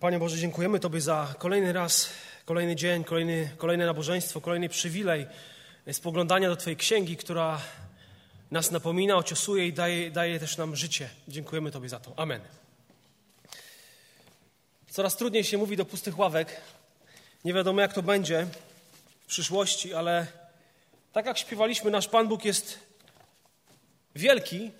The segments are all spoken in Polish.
Panie Boże, dziękujemy Tobie za kolejny raz, kolejny dzień, kolejny, kolejne nabożeństwo, kolejny przywilej spoglądania do Twojej księgi, która nas napomina, ociosuje i daje, daje też nam życie. Dziękujemy Tobie za to. Amen. Coraz trudniej się mówi do pustych ławek. Nie wiadomo, jak to będzie w przyszłości, ale tak jak śpiewaliśmy, nasz Pan Bóg jest wielki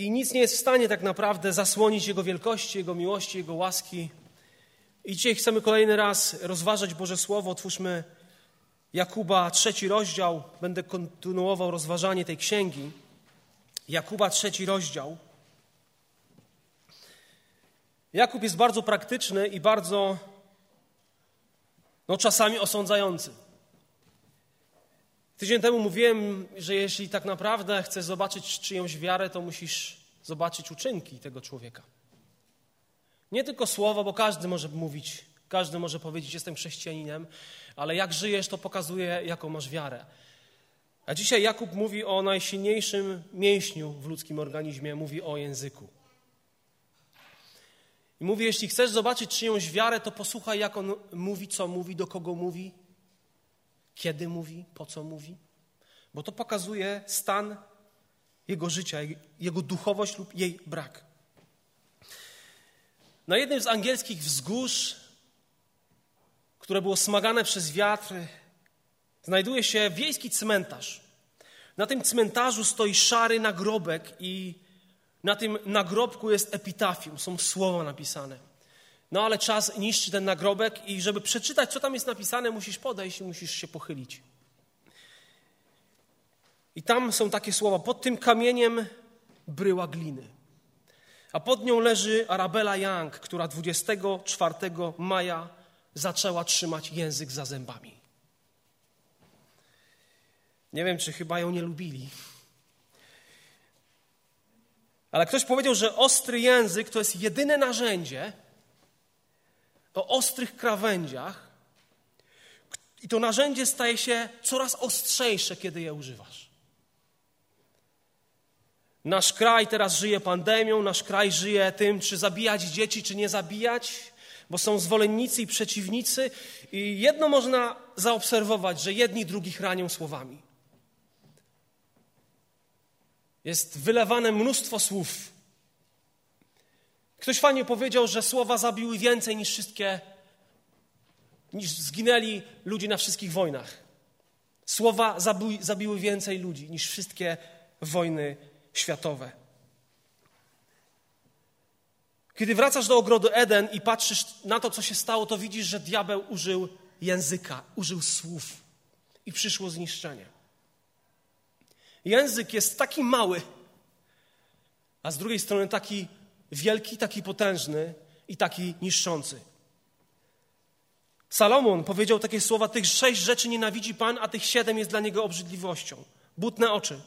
i nic nie jest w stanie tak naprawdę zasłonić Jego wielkości, Jego miłości, Jego łaski. I dzisiaj chcemy kolejny raz rozważać Boże Słowo. Otwórzmy Jakuba, trzeci rozdział. Będę kontynuował rozważanie tej księgi. Jakuba, trzeci rozdział. Jakub jest bardzo praktyczny i bardzo, no czasami osądzający. Tydzień temu mówiłem, że jeśli tak naprawdę chcesz zobaczyć czyjąś wiarę, to musisz zobaczyć uczynki tego człowieka. Nie tylko słowa, bo każdy może mówić, każdy może powiedzieć, jestem chrześcijaninem, ale jak żyjesz, to pokazuje, jaką masz wiarę. A dzisiaj Jakub mówi o najsilniejszym mięśniu w ludzkim organizmie, mówi o języku. I mówi, jeśli chcesz zobaczyć czyjąś wiarę, to posłuchaj, jak on mówi, co mówi, do kogo mówi, kiedy mówi, po co mówi, bo to pokazuje stan jego życia, jego duchowość lub jej brak. Na jednym z angielskich wzgórz, które było smagane przez wiatr, znajduje się wiejski cmentarz. Na tym cmentarzu stoi szary nagrobek i na tym nagrobku jest epitafium, są słowa napisane. No ale czas niszczy ten nagrobek i żeby przeczytać, co tam jest napisane, musisz podejść i musisz się pochylić. I tam są takie słowa: Pod tym kamieniem bryła gliny. A pod nią leży Arabella Young, która 24 maja zaczęła trzymać język za zębami. Nie wiem, czy chyba ją nie lubili. Ale ktoś powiedział, że ostry język to jest jedyne narzędzie, o ostrych krawędziach i to narzędzie staje się coraz ostrzejsze, kiedy je używasz. Nasz kraj teraz żyje pandemią, nasz kraj żyje tym, czy zabijać dzieci, czy nie zabijać, bo są zwolennicy i przeciwnicy. I jedno można zaobserwować, że jedni drugich ranią słowami. Jest wylewane mnóstwo słów Ktoś fajnie powiedział, że słowa zabiły więcej niż wszystkie, niż zginęli ludzie na wszystkich wojnach. Słowa zabiły, więcej ludzi niż wszystkie wojny światowe. Kiedy wracasz do ogrodu Eden i patrzysz na to, co się stało, to widzisz, że diabeł użył języka, użył słów i przyszło zniszczenie. Język jest taki mały, a z drugiej strony taki wielki, taki potężny i taki niszczący. Salomon powiedział takie słowa: Tych sześć rzeczy nienawidzi Pan, a tych siedem jest dla niego obrzydliwością. Butne oczy,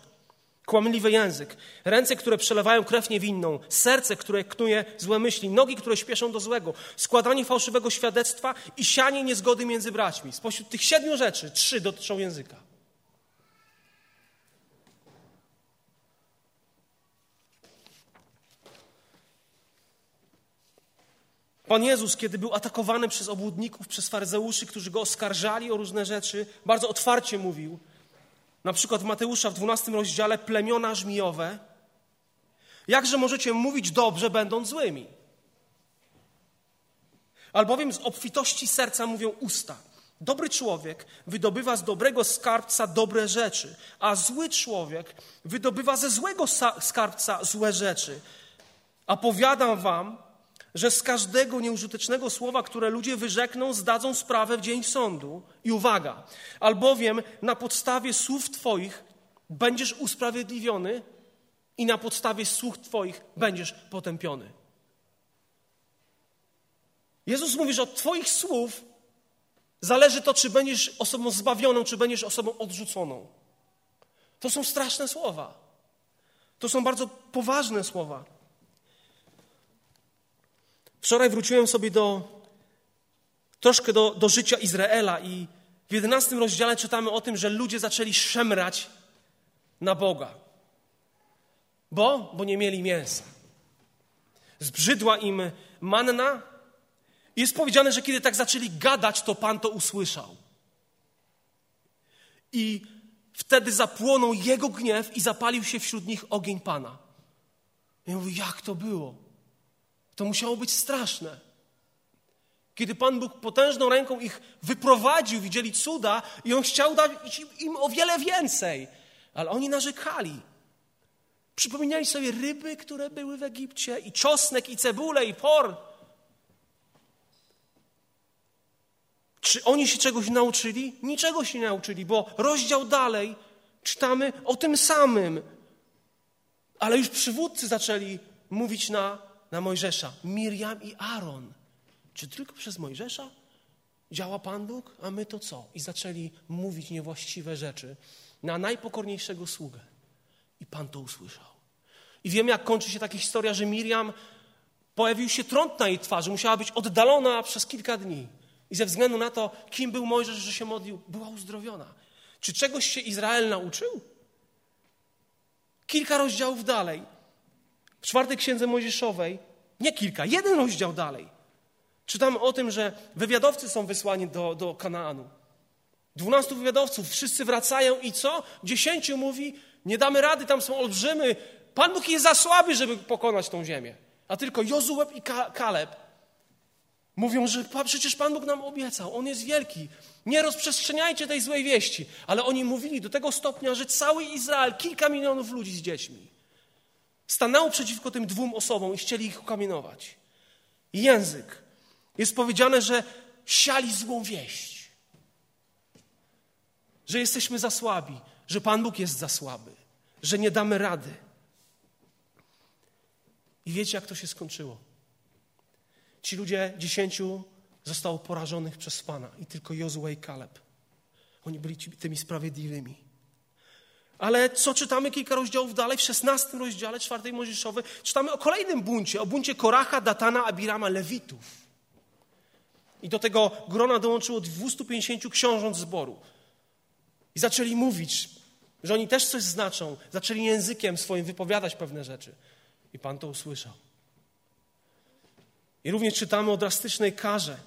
kłamliwy język, ręce, które przelewają krew niewinną, serce, które knuje złe myśli, nogi, które śpieszą do złego, składanie fałszywego świadectwa i sianie niezgody między braćmi. Spośród tych siedmiu rzeczy trzy dotyczą języka. Pan Jezus, kiedy był atakowany przez obłudników, przez faryzeuszy, którzy go oskarżali o różne rzeczy, bardzo otwarcie mówił. Na przykład w Mateusza w 12 rozdziale plemiona żmijowe. Jakże możecie mówić dobrze, będąc złymi? Albowiem z obfitości serca mówią usta. Dobry człowiek wydobywa z dobrego skarbca dobre rzeczy, a zły człowiek wydobywa ze złego skarbca złe rzeczy. A powiadam wam, że z każdego nieużytecznego słowa, które ludzie wyrzekną, zdadzą sprawę w dzień sądu. I uwaga, albowiem na podstawie słów Twoich będziesz usprawiedliwiony i na podstawie słów Twoich będziesz potępiony. Jezus mówi, że od Twoich słów zależy to, czy będziesz osobą zbawioną, czy będziesz osobą odrzuconą. To są straszne słowa. To są bardzo poważne słowa. Wczoraj wróciłem sobie do troszkę do, do życia Izraela i w jedenastym rozdziale czytamy o tym, że ludzie zaczęli szemrać na Boga. Bo? Bo nie mieli mięsa. zbrzydła im manna. Jest powiedziane, że kiedy tak zaczęli gadać, to Pan to usłyszał. I wtedy zapłonął jego gniew i zapalił się wśród nich ogień Pana. I ja mówię, jak to było? To musiało być straszne. Kiedy Pan Bóg potężną ręką ich wyprowadził, widzieli cuda i On chciał dać im o wiele więcej, ale oni narzekali. Przypominali sobie ryby, które były w Egipcie, i czosnek, i cebulę, i por. Czy oni się czegoś nauczyli? Niczego się nie nauczyli, bo rozdział dalej czytamy o tym samym. Ale już przywódcy zaczęli mówić na, na Mojżesza. Miriam i Aaron. Czy tylko przez Mojżesza działa Pan Bóg? A my to co? I zaczęli mówić niewłaściwe rzeczy na najpokorniejszego sługę. I Pan to usłyszał. I wiemy, jak kończy się taka historia, że Miriam pojawił się trąd na jej twarzy, musiała być oddalona przez kilka dni. I ze względu na to, kim był Mojżesz, że się modlił, była uzdrowiona. Czy czegoś się Izrael nauczył? Kilka rozdziałów dalej, w czwartej księdze Mojżeszowej, nie kilka, jeden rozdział dalej, czytamy o tym, że wywiadowcy są wysłani do, do Kanaanu. Dwunastu wywiadowców, wszyscy wracają i co? Dziesięciu mówi, nie damy rady, tam są olbrzymy. Pan Bóg jest za słaby, żeby pokonać tą ziemię. A tylko Jozułeb i Kaleb mówią, że przecież Pan Bóg nam obiecał, On jest wielki. Nie rozprzestrzeniajcie tej złej wieści. Ale oni mówili do tego stopnia, że cały Izrael, kilka milionów ludzi z dziećmi, stanęło przeciwko tym dwóm osobom i chcieli ich ukamienować. Język. Jest powiedziane, że siali złą wieść. Że jesteśmy za słabi, że Pan Bóg jest za słaby, że nie damy rady. I wiecie, jak to się skończyło? Ci ludzie, dziesięciu, zostało porażonych przez Pana i tylko Jozue i Kaleb. Oni byli tymi sprawiedliwymi. Ale co czytamy kilka rozdziałów dalej, w szesnastym rozdziale czwartej Mojżeszowej, czytamy o kolejnym buncie, o buncie Koracha, Datana, Abirama, Lewitów. I do tego grona dołączyło 250 książąt zboru. I zaczęli mówić, że oni też coś znaczą. Zaczęli językiem swoim wypowiadać pewne rzeczy. I Pan to usłyszał. I również czytamy o drastycznej karze.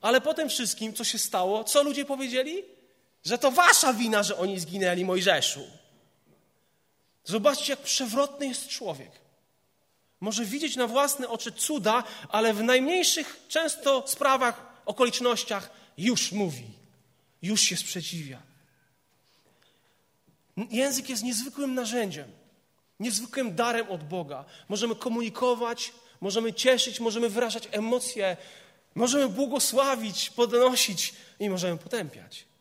Ale po tym wszystkim, co się stało, co ludzie powiedzieli? Że to wasza wina, że oni zginęli, Mojżeszu. Zobaczcie, jak przewrotny jest człowiek. Może widzieć na własne oczy cuda, ale w najmniejszych często sprawach, okolicznościach już mówi, już się sprzeciwia. Język jest niezwykłym narzędziem, niezwykłym darem od Boga. Możemy komunikować, możemy cieszyć, możemy wyrażać emocje, możemy błogosławić, podnosić i możemy potępiać.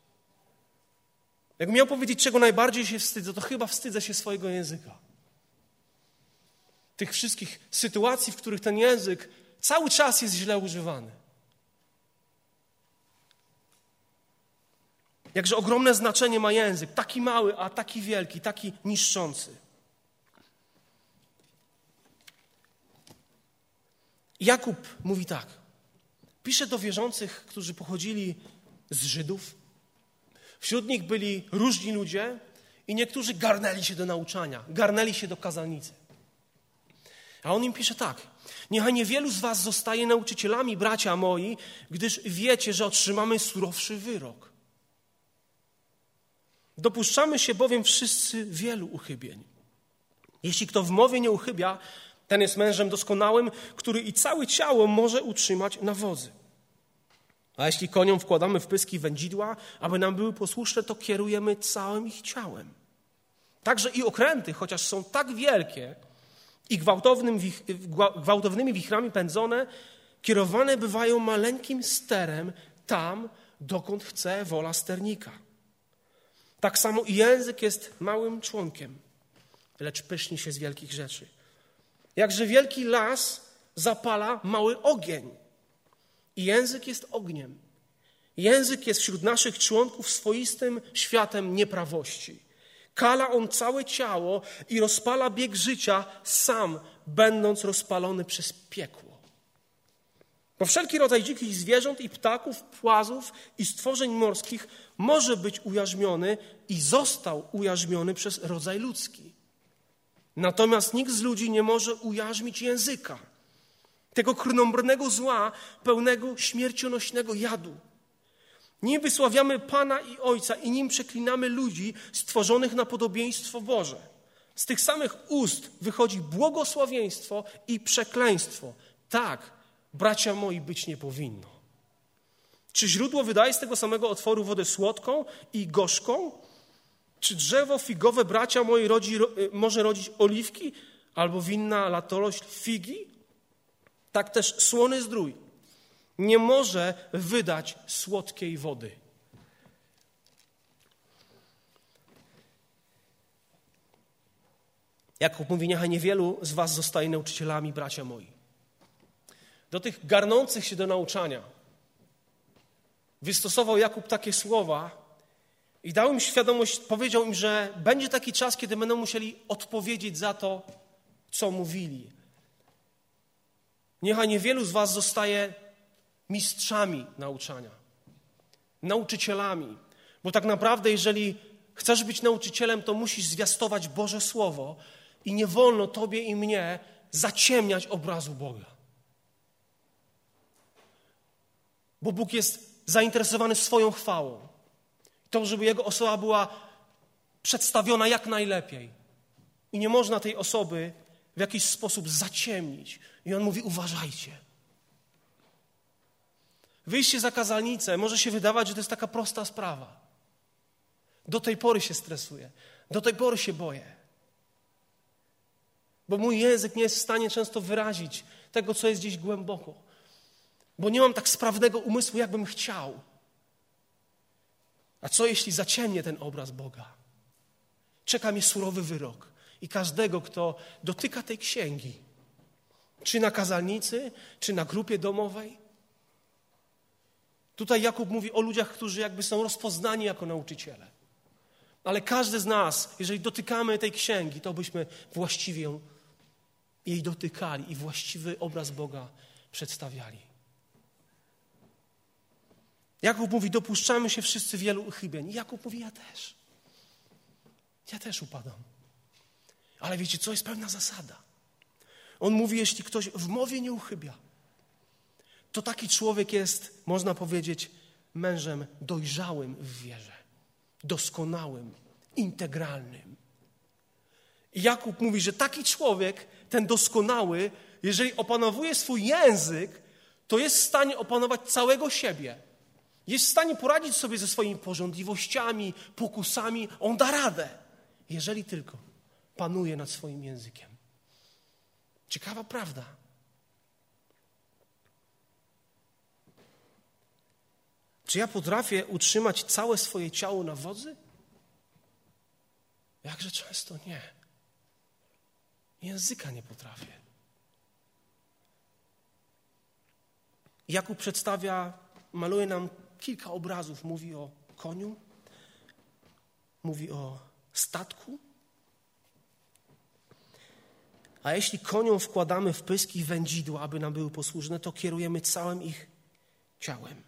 Jakbym miał powiedzieć, czego najbardziej się wstydzę, to chyba wstydzę się swojego języka. Tych wszystkich sytuacji, w których ten język cały czas jest źle używany. Jakże ogromne znaczenie ma język, taki mały, a taki wielki, taki niszczący. Jakub mówi tak. Pisze do wierzących, którzy pochodzili z Żydów. Wśród nich byli różni ludzie i niektórzy garnęli się do nauczania, garnęli się do kazalnicy. A on im pisze tak. Niechaj niewielu z was zostaje nauczycielami, bracia moi, gdyż wiecie, że otrzymamy surowszy wyrok. Dopuszczamy się bowiem wszyscy wielu uchybień. Jeśli kto w mowie nie uchybia, ten jest mężem doskonałym, który i całe ciało może utrzymać na wozy. A jeśli koniom wkładamy w pyski wędzidła, aby nam były posłuszne, to kierujemy całym ich ciałem. Także i okręty, chociaż są tak wielkie i gwałtownym, gwałtownymi wichrami pędzone, kierowane bywają maleńkim sterem tam, dokąd chce wola sternika. Tak samo i język jest małym członkiem, lecz pyszni się z wielkich rzeczy. Jakże wielki las zapala mały ogień. I język jest ogniem. Język jest wśród naszych członków swoistym światem nieprawości. Kala on całe ciało i rozpala bieg życia, sam będąc rozpalony przez piekło. Bo wszelki rodzaj dzikich zwierząt i ptaków, płazów i stworzeń morskich może być ujarzmiony i został ujarzmiony przez rodzaj ludzki. Natomiast nikt z ludzi nie może ujarzmić języka, tego krnąbrnego zła, pełnego śmiercionośnego jadu. Nim wysławiamy Pana i Ojca i nim przeklinamy ludzi stworzonych na podobieństwo Boże. Z tych samych ust wychodzi błogosławieństwo i przekleństwo. Tak, bracia moi, być nie powinno. Czy źródło wydaje z tego samego otworu wodę słodką i gorzką? Czy drzewo figowe, bracia moi, rodzi, y, może rodzić oliwki albo winna latorośl figi? Tak też słony zdrój nie może wydać słodkiej wody. Jakub mówi, niechaj niewielu z was zostaje nauczycielami, bracia moi. Do tych garnących się do nauczania wystosował Jakub takie słowa i dał im świadomość, powiedział im, że będzie taki czas, kiedy będą musieli odpowiedzieć za to, co mówili. Niechaj niewielu z was zostaje mistrzami nauczania, nauczycielami. Bo tak naprawdę, jeżeli chcesz być nauczycielem, to musisz zwiastować Boże Słowo i nie wolno tobie i mnie zaciemniać obrazu Boga. Bo Bóg jest zainteresowany swoją chwałą. To, żeby Jego osoba była przedstawiona jak najlepiej. I nie można tej osoby w jakiś sposób zaciemnić. I On mówi: uważajcie. Wyjście za kazalnicę może się wydawać, że to jest taka prosta sprawa. Do tej pory się stresuję, do tej pory się boję. Bo mój język nie jest w stanie często wyrazić tego, co jest gdzieś głęboko. Bo nie mam tak sprawnego umysłu, jakbym chciał. A co jeśli zaciemnię ten obraz Boga? Czeka mnie surowy wyrok. I każdego, kto dotyka tej księgi, czy na kazalnicy, czy na grupie domowej, Tutaj Jakub mówi o ludziach, którzy jakby są rozpoznani jako nauczyciele. Ale każdy z nas, jeżeli dotykamy tej księgi, to byśmy właściwie jej dotykali i właściwy obraz Boga przedstawiali. Jakub mówi, dopuszczamy się wszyscy wielu uchybień. Jakub mówi, ja też. Ja też upadam. Ale wiecie, co jest pewna zasada? On mówi, jeśli ktoś w mowie nie uchybia, to taki człowiek jest, można powiedzieć, mężem dojrzałym w wierze, doskonałym, integralnym. I Jakub mówi, że taki człowiek, ten doskonały, jeżeli opanowuje swój język, to jest w stanie opanować całego siebie. Jest w stanie poradzić sobie ze swoimi porządliwościami, pokusami. On da radę, jeżeli tylko panuje nad swoim językiem. Ciekawa prawda. Czy ja potrafię utrzymać całe swoje ciało na wodzy? Jakże często nie. Języka nie potrafię. Jakub przedstawia, maluje nam kilka obrazów. Mówi o koniu, mówi o statku. A jeśli koniom wkładamy w pyski wędzidła, aby nam były posłuszne, to kierujemy całym ich ciałem.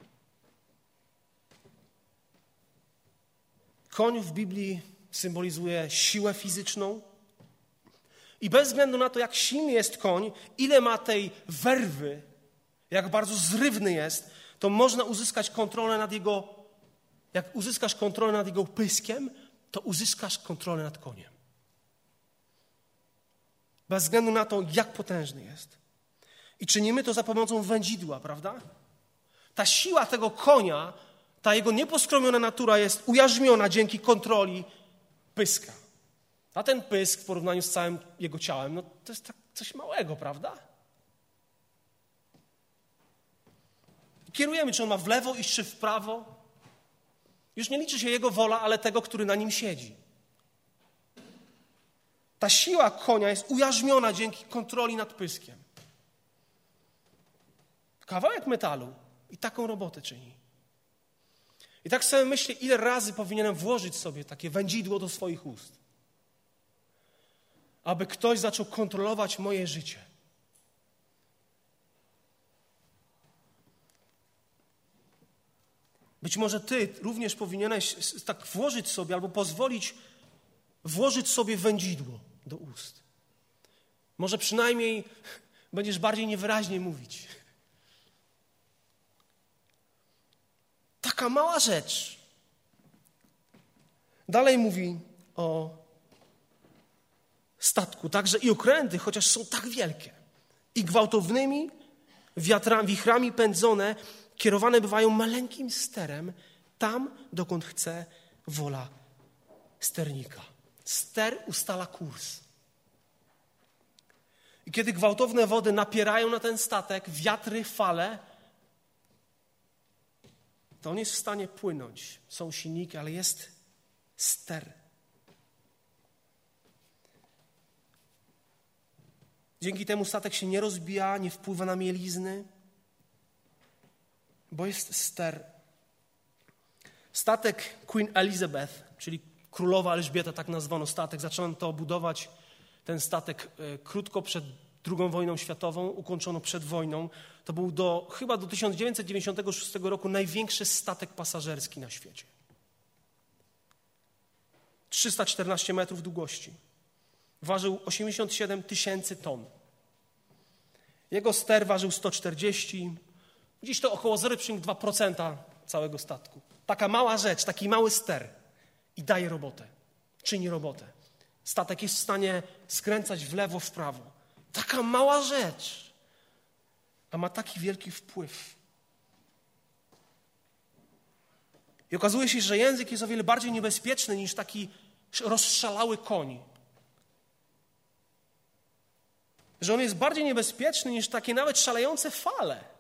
Koń w Biblii symbolizuje siłę fizyczną. I bez względu na to, jak silny jest koń, ile ma tej werwy, jak bardzo zrywny jest, to można uzyskać kontrolę nad jego. Jak uzyskasz kontrolę nad jego pyskiem, to uzyskasz kontrolę nad koniem. Bez względu na to, jak potężny jest. I czynimy to za pomocą wędzidła, prawda? Ta siła tego konia ta jego nieposkromiona natura jest ujarzmiona dzięki kontroli pyska. A ten pysk w porównaniu z całym jego ciałem, no to jest tak coś małego, prawda? Kierujemy, czy on ma w lewo iść, czy w prawo. Już nie liczy się jego wola, ale tego, który na nim siedzi. Ta siła konia jest ujarzmiona dzięki kontroli nad pyskiem. Kawałek metalu i taką robotę czyni. I tak sobie myślę, ile razy powinienem włożyć sobie takie wędzidło do swoich ust, aby ktoś zaczął kontrolować moje życie. Być może ty również powinieneś tak włożyć sobie albo pozwolić włożyć sobie wędzidło do ust. Może przynajmniej będziesz bardziej niewyraźnie mówić. Taka mała rzecz. Dalej mówi o statku, także i okręty, chociaż są tak wielkie i gwałtownymi wiatrami, wichrami pędzone, kierowane bywają maleńkim sterem tam, dokąd chce wola sternika. Ster ustala kurs. I kiedy gwałtowne wody napierają na ten statek, wiatry, fale, to on jest w stanie płynąć. Są silniki, ale jest ster. Dzięki temu statek się nie rozbija, nie wpływa na mielizny, bo jest ster. Statek Queen Elizabeth, czyli królowa Elżbieta, tak nazwano statek, zaczęto budować ten statek e, krótko przed II wojną światową, ukończono przed wojną. To był do, chyba do 1996 roku największy statek pasażerski na świecie. 314 metrów długości. Ważył 87 tysięcy ton. Jego ster ważył 140, dziś to około 0,2% całego statku. Taka mała rzecz, taki mały ster i daje robotę, czyni robotę. Statek jest w stanie skręcać w lewo, w prawo. Taka mała rzecz, a ma taki wielki wpływ. I okazuje się, że język jest o wiele bardziej niebezpieczny niż taki rozszalały koń. Że on jest bardziej niebezpieczny niż takie nawet szalejące fale.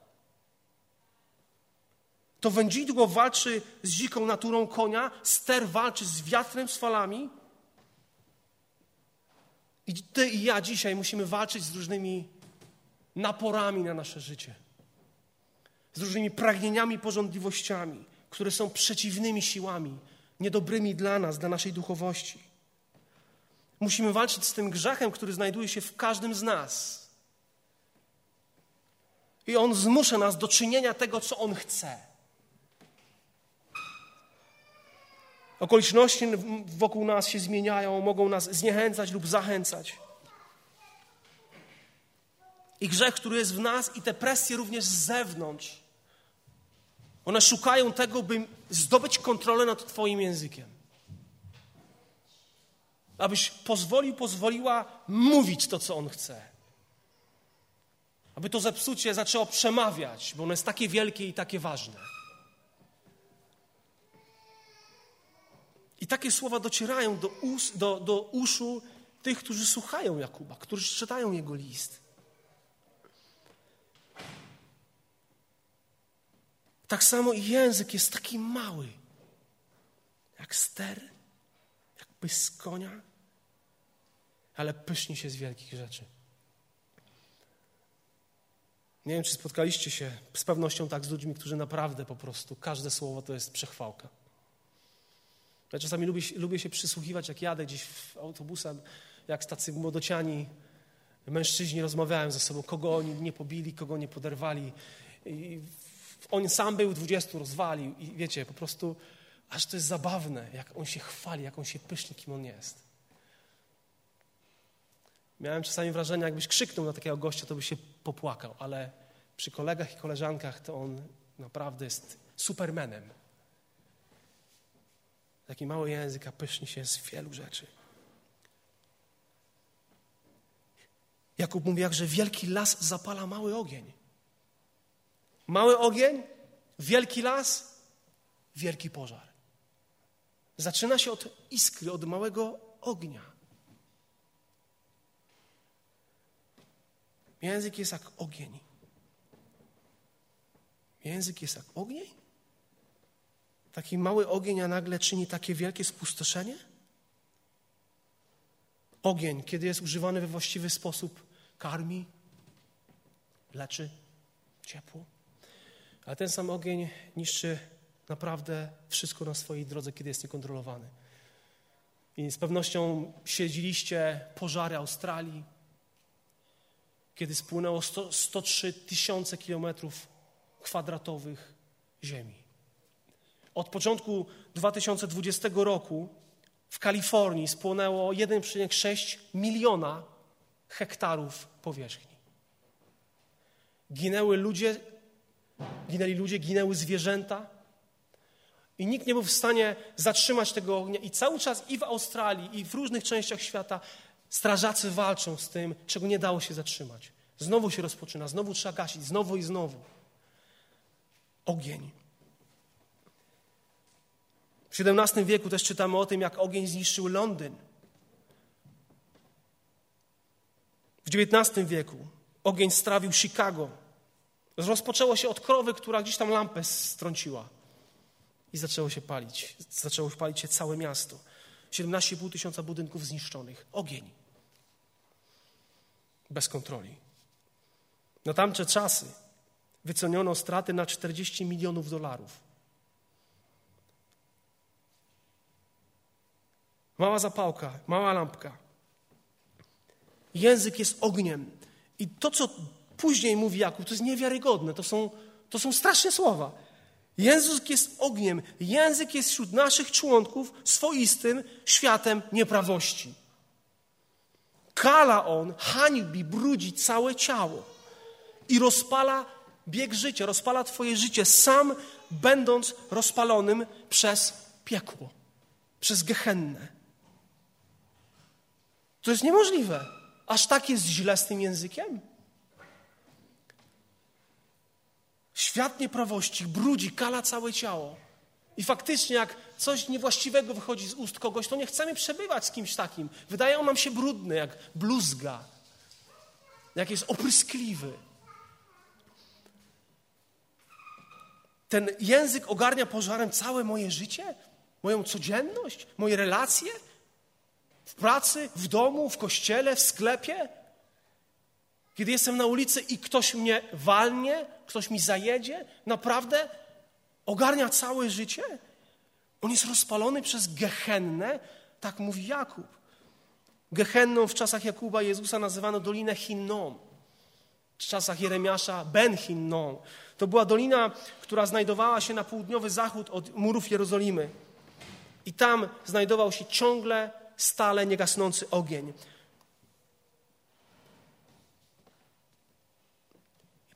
To wędzidło walczy z dziką naturą konia, ster walczy z wiatrem, z falami. I ty i ja dzisiaj musimy walczyć z różnymi naporami na nasze życie. Z różnymi pragnieniami, porządliwościami, które są przeciwnymi siłami, niedobrymi dla nas, dla naszej duchowości. Musimy walczyć z tym grzechem, który znajduje się w każdym z nas. I on zmusza nas do czynienia tego, co on chce. Okoliczności wokół nas się zmieniają, mogą nas zniechęcać lub zachęcać. I grzech, który jest w nas, i te presje również z zewnątrz, one szukają tego, by zdobyć kontrolę nad Twoim językiem. Abyś pozwolił, pozwoliła mówić to, co On chce. Aby to zepsucie zaczęło przemawiać, bo ono jest takie wielkie i takie ważne. Takie słowa docierają do, us, do, do uszu tych, którzy słuchają Jakuba, którzy czytają jego list. Tak samo i język jest taki mały, jak ster, jak pysk konia, ale pyszni się z wielkich rzeczy. Nie wiem, czy spotkaliście się z pewnością tak z ludźmi, którzy naprawdę po prostu każde słowo to jest przechwałka. Ja czasami lubię, lubię się przysłuchiwać, jak jadę gdzieś autobusem, jak tacy młodociani mężczyźni rozmawiają ze sobą, kogo oni nie pobili, kogo nie poderwali. I on sam był, dwudziestu rozwalił i wiecie, po prostu aż to jest zabawne, jak on się chwali, jak on się pysznie, kim on jest. Miałem czasami wrażenie, jakbyś krzyknął na takiego gościa, to by się popłakał, ale przy kolegach i koleżankach to on naprawdę jest supermenem. Taki mały język, a pyszni się z wielu rzeczy. Jakub mówi, jak że wielki las zapala mały ogień. Mały ogień, wielki las, wielki pożar. Zaczyna się od iskry, od małego ognia. Język jest jak ogień. Język jest jak ogień? Taki mały ogień, a nagle czyni takie wielkie spustoszenie? Ogień, kiedy jest używany we właściwy sposób, karmi, leczy, ciepło. Ale ten sam ogień niszczy naprawdę wszystko na swojej drodze, kiedy jest niekontrolowany. I z pewnością śledziliście pożary Australii, kiedy spłynęło 100, 103 tysiące kilometrów kwadratowych ziemi. Od początku 2020 roku w Kalifornii spłonęło 1,6 miliona hektarów powierzchni. Ginęły ludzie, ginęli ludzie, ginęły zwierzęta. I nikt nie był w stanie zatrzymać tego ognia. I cały czas i w Australii, i w różnych częściach świata strażacy walczą z tym, czego nie dało się zatrzymać. Znowu się rozpoczyna, znowu trzeba gasić, znowu i znowu. Ogień. W XVII wieku też czytamy o tym, jak ogień zniszczył Londyn. W XIX wieku ogień strawił Chicago. Rozpoczęło się od krowy, która gdzieś tam lampę strąciła. I zaczęło się palić. Zaczęło palić się całe miasto. 17,5 tysiąca budynków zniszczonych. Ogień. Bez kontroli. Na tamte czasy wyceniono straty na 40 milionów dolarów. Mała zapałka, mała lampka. Język jest ogniem. I to, co później mówi Jakub, to jest niewiarygodne. To są, to są straszne słowa. Język jest ogniem. Język jest wśród naszych członków swoistym światem nieprawości. Kala on, hańbi, brudzi całe ciało i rozpala bieg życia, rozpala Twoje życie, sam będąc rozpalonym przez piekło, przez gehennę. To jest niemożliwe. Aż tak jest źle z tym językiem? Świat nieprawości brudzi, kala całe ciało. I faktycznie, jak coś niewłaściwego wychodzi z ust kogoś, to nie chcemy przebywać z kimś takim. Wydaje on nam się brudny, jak bluzga, jak jest opryskliwy. Ten język ogarnia pożarem całe moje życie, moją codzienność, moje relacje w pracy, w domu, w kościele, w sklepie. Kiedy jestem na ulicy i ktoś mnie walnie, ktoś mi zajedzie, naprawdę ogarnia całe życie. On jest rozpalony przez gehennę, tak mówi Jakub. Gehenną w czasach Jakuba Jezusa nazywano Dolinę Hinnom. W czasach Jeremiasza Ben Hinnom. To była dolina, która znajdowała się na południowy zachód od murów Jerozolimy. I tam znajdował się ciągle, stale niegasnący ogień.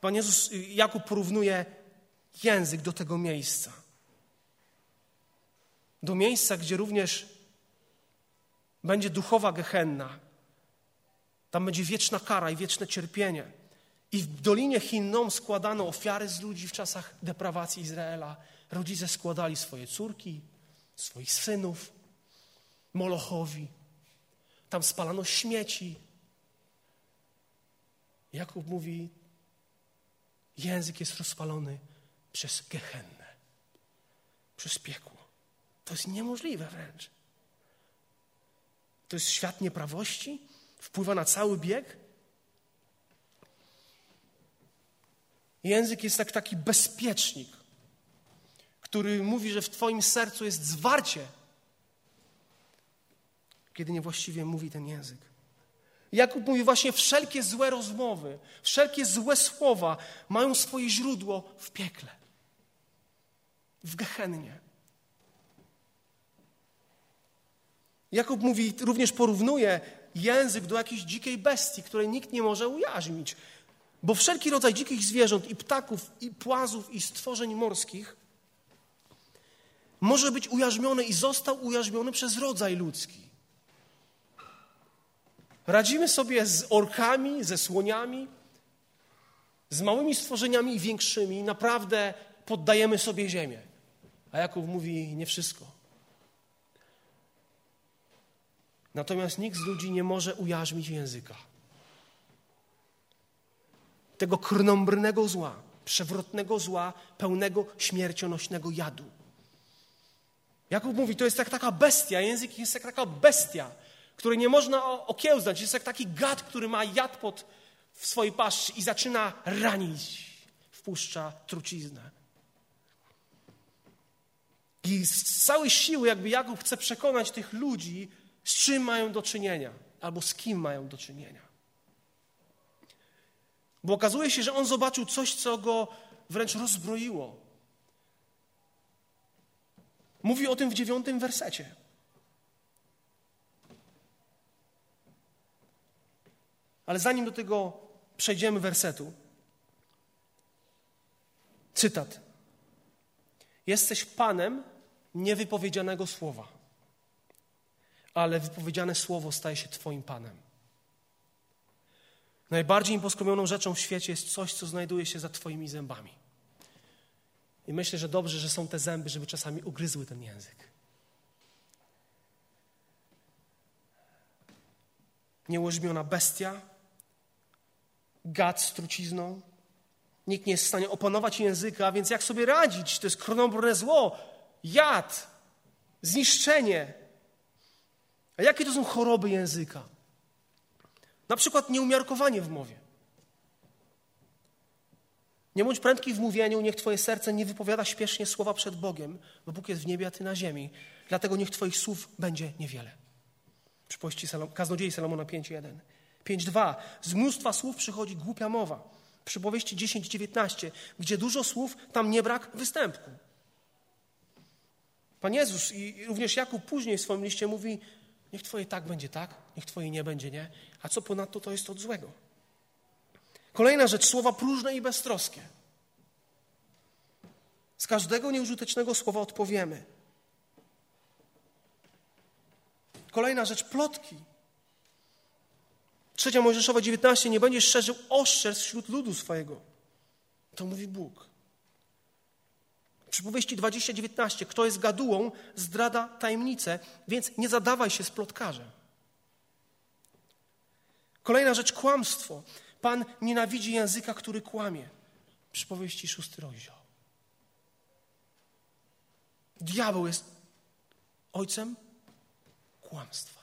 Pan Jezus, Jakub porównuje język do tego miejsca. Do miejsca, gdzie również będzie duchowa gehenna. Tam będzie wieczna kara i wieczne cierpienie. I w Dolinie Hinnom składano ofiary z ludzi w czasach deprawacji Izraela. Rodzice składali swoje córki, swoich synów Molochowi. Tam spalano śmieci. Jakub mówi, język jest rozpalony przez gehennę, przez piekło. To jest niemożliwe wręcz. To jest świat nieprawości, wpływa na cały bieg. Język jest jak taki bezpiecznik, który mówi, że w Twoim sercu jest zwarcie, kiedy niewłaściwie mówi ten język. Jakub mówi właśnie, wszelkie złe rozmowy, wszelkie złe słowa mają swoje źródło w piekle, w gehennie. Jakub mówi, również porównuje język do jakiejś dzikiej bestii, której nikt nie może ujarzmić. Bo wszelki rodzaj dzikich zwierząt, i ptaków, i płazów, i stworzeń morskich może być ujarzmiony i został ujarzmiony przez rodzaj ludzki. Radzimy sobie z orkami, ze słoniami, z małymi stworzeniami i większymi. Naprawdę poddajemy sobie ziemię. A Jakub mówi nie wszystko. Natomiast nikt z ludzi nie może ujarzmić języka. Tego krnąbrnego zła, przewrotnego zła, pełnego śmiercionośnego jadu. Jakub mówi, to jest jak taka bestia, język jest jak taka bestia, który nie można okiełznać. Jest jak taki gad, który ma jad pod, w swojej paszczy i zaczyna ranić, wpuszcza truciznę. I z całej siły jakby Jakub chce przekonać tych ludzi, z czym mają do czynienia, albo z kim mają do czynienia. Bo okazuje się, że on zobaczył coś, co go wręcz rozbroiło. Mówi o tym w dziewiątym wersecie. Ale zanim do tego przejdziemy wersetu, cytat. Jesteś panem niewypowiedzianego słowa, ale wypowiedziane słowo staje się Twoim panem. Najbardziej imposkromioną rzeczą w świecie jest coś, co znajduje się za Twoimi zębami. I myślę, że dobrze, że są te zęby, żeby czasami ugryzły ten język. Niełożmiona bestia, gad z trucizną. Nikt nie jest w stanie opanować języka, więc jak sobie radzić? To jest chronobrone zło, jad, zniszczenie. A jakie to są choroby języka? Na przykład nieumiarkowanie w mowie. Nie bądź prędki w mówieniu, niech Twoje serce nie wypowiada śpiesznie słowa przed Bogiem, bo Bóg jest w niebie, a Ty na ziemi. Dlatego niech Twoich słów będzie niewiele. Przypowieści Salom, Kaznodziei Salomona 5.1. 5.2. Z mnóstwa słów przychodzi głupia mowa. Przypowieści 10.19. Gdzie dużo słów, tam nie brak występku. Pan Jezus i również Jakub później w swoim liście mówi, niech Twoje tak będzie tak, niech Twoje nie będzie nie, a co ponadto to jest od złego. Kolejna rzecz, słowa próżne i beztroskie. Z każdego nieużytecznego słowa odpowiemy. Kolejna rzecz, plotki. Trzecia Mojżeszowa 19, nie będziesz szerzył oszczerstw wśród ludu swojego. To mówi Bóg. Przypowieści 20:19. Kto jest gadułą, zdrada tajemnicę, więc nie zadawaj się z plotkarzem. Kolejna rzecz, kłamstwo. Pan nienawidzi języka, który kłamie. Przypowieści szósty rozdział. Diabeł jest ojcem kłamstwa.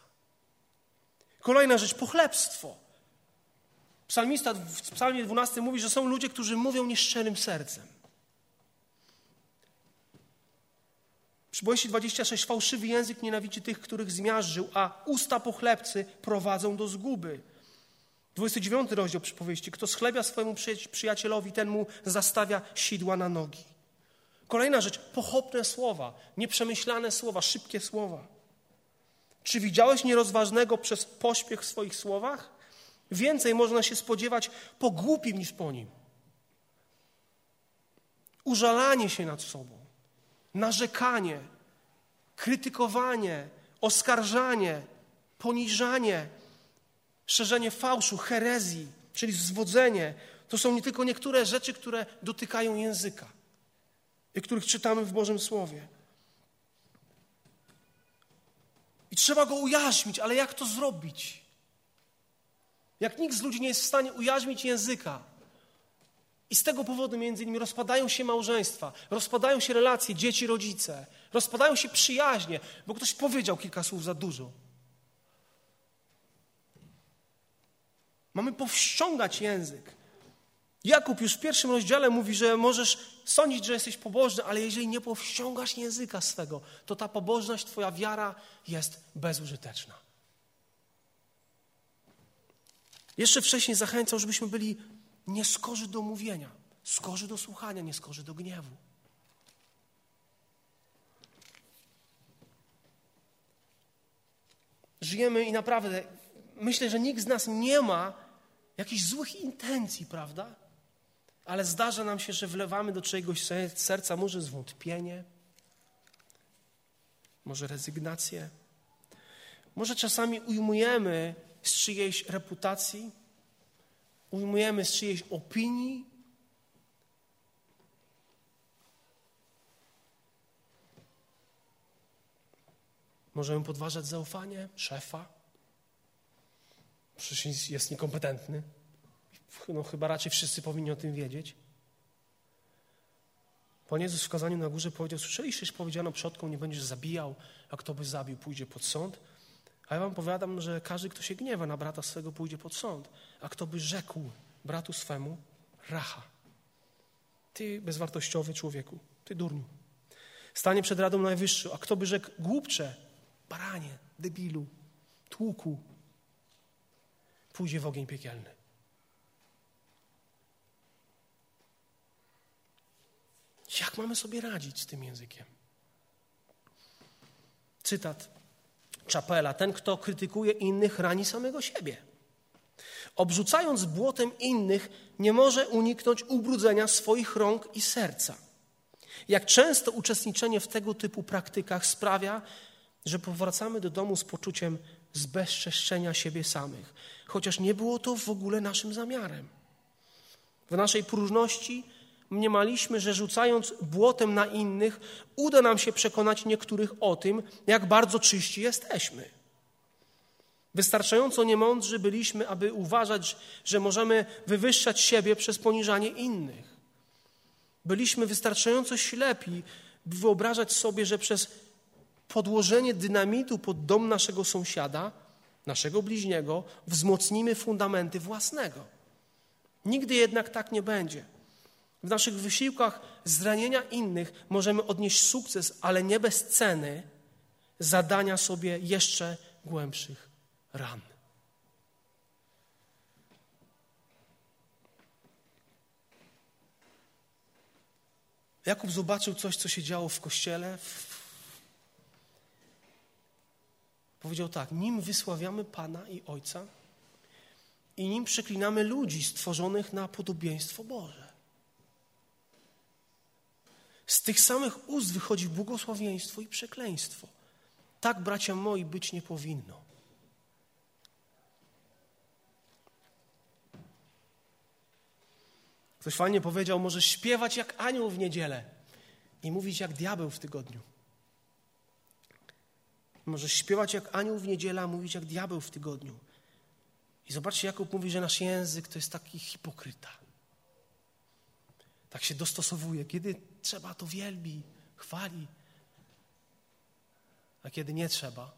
Kolejna rzecz, pochlebstwo. Psalmista w psalmie 12 mówi, że są ludzie, którzy mówią nieszczerym sercem. Przypowieści 26. Fałszywy język nienawidzi tych, których zmiażdżył, a usta pochlebcy prowadzą do zguby. 29 rozdział przypowieści. Kto schlebia swojemu przyjacielowi, ten mu zastawia sidła na nogi. Kolejna rzecz, pochopne słowa, nieprzemyślane słowa, szybkie słowa. Czy widziałeś nierozważnego przez pośpiech w swoich słowach? Więcej można się spodziewać po głupim niż po nim. Użalanie się nad sobą, narzekanie, krytykowanie, oskarżanie, poniżanie, szerzenie fałszu, herezji, czyli zwodzenie. To są nie tylko niektóre rzeczy, które dotykają języka i których czytamy w Bożym Słowie. I trzeba go ujarzmić, ale jak to zrobić? Jak nikt z ludzi nie jest w stanie ujarzmić języka. I z tego powodu między innymi rozpadają się małżeństwa, rozpadają się relacje dzieci, rodzice, rozpadają się przyjaźnie, bo ktoś powiedział kilka słów za dużo. Mamy powściągać język. Jakub już w pierwszym rozdziale mówi, że możesz sądzić, że jesteś pobożny, ale jeżeli nie powściągasz języka swego, to ta pobożność, Twoja wiara jest bezużyteczna. Jeszcze wcześniej zachęcał, żebyśmy byli nieskorzy do mówienia, skorzy do słuchania, nieskorzy do gniewu. Żyjemy i naprawdę myślę, że nikt z nas nie ma jakichś złych intencji, prawda? Ale zdarza nam się, że wlewamy do czegoś serca może zwątpienie, może rezygnację. Może czasami ujmujemy z czyjejś reputacji, ujmujemy z czyjejś opinii. Możemy podważać zaufanie szefa. Przecież jest niekompetentny. No, chyba raczej wszyscy powinni o tym wiedzieć. Pan Jezus w kazaniu na górze powiedział, słyszeliście, że powiedziano przodkom, nie będziesz zabijał, a kto by zabił, pójdzie pod sąd. A ja wam powiadam, że każdy, kto się gniewa na brata swego, pójdzie pod sąd. A kto by rzekł bratu swemu, racha. Ty bezwartościowy człowieku, ty durniu. Stanie przed Radą Najwyższą, a kto by rzekł, głupcze, baranie, debilu, tłuku, pójdzie w ogień piekielny. Jak mamy sobie radzić z tym językiem? Cytat Czapela. Ten, kto krytykuje innych, rani samego siebie. Obrzucając błotem innych, nie może uniknąć ubrudzenia swoich rąk i serca. Jak często uczestniczenie w tego typu praktykach sprawia, że powracamy do domu z poczuciem zbezczeszczenia siebie samych, chociaż nie było to w ogóle naszym zamiarem. W naszej próżności mniemaliśmy, że rzucając błotem na innych, uda nam się przekonać niektórych o tym, jak bardzo czyści jesteśmy. Wystarczająco niemądrzy byliśmy, aby uważać, że możemy wywyższać siebie przez poniżanie innych. Byliśmy wystarczająco ślepi, by wyobrażać sobie, że przez podłożenie dynamitu pod dom naszego sąsiada, naszego bliźniego, wzmocnimy fundamenty własnego. Nigdy jednak tak nie będzie. W naszych wysiłkach zranienia innych możemy odnieść sukces, ale nie bez ceny zadania sobie jeszcze głębszych ran. Jakub zobaczył coś, co się działo w kościele. Powiedział tak: Nim wysławiamy Pana i Ojca, i nim przeklinamy ludzi stworzonych na podobieństwo Boże. Z tych samych ust wychodzi błogosławieństwo i przekleństwo. Tak, bracia moi, być nie powinno. Ktoś fajnie powiedział, możesz śpiewać jak anioł w niedzielę i mówić jak diabeł w tygodniu. Możesz śpiewać jak anioł w niedzielę, a mówić jak diabeł w tygodniu. I zobaczcie, Jakub mówi, że nasz język to jest taki hipokryta. Tak się dostosowuje. Kiedy trzeba, to wielbi, chwali. A kiedy nie trzeba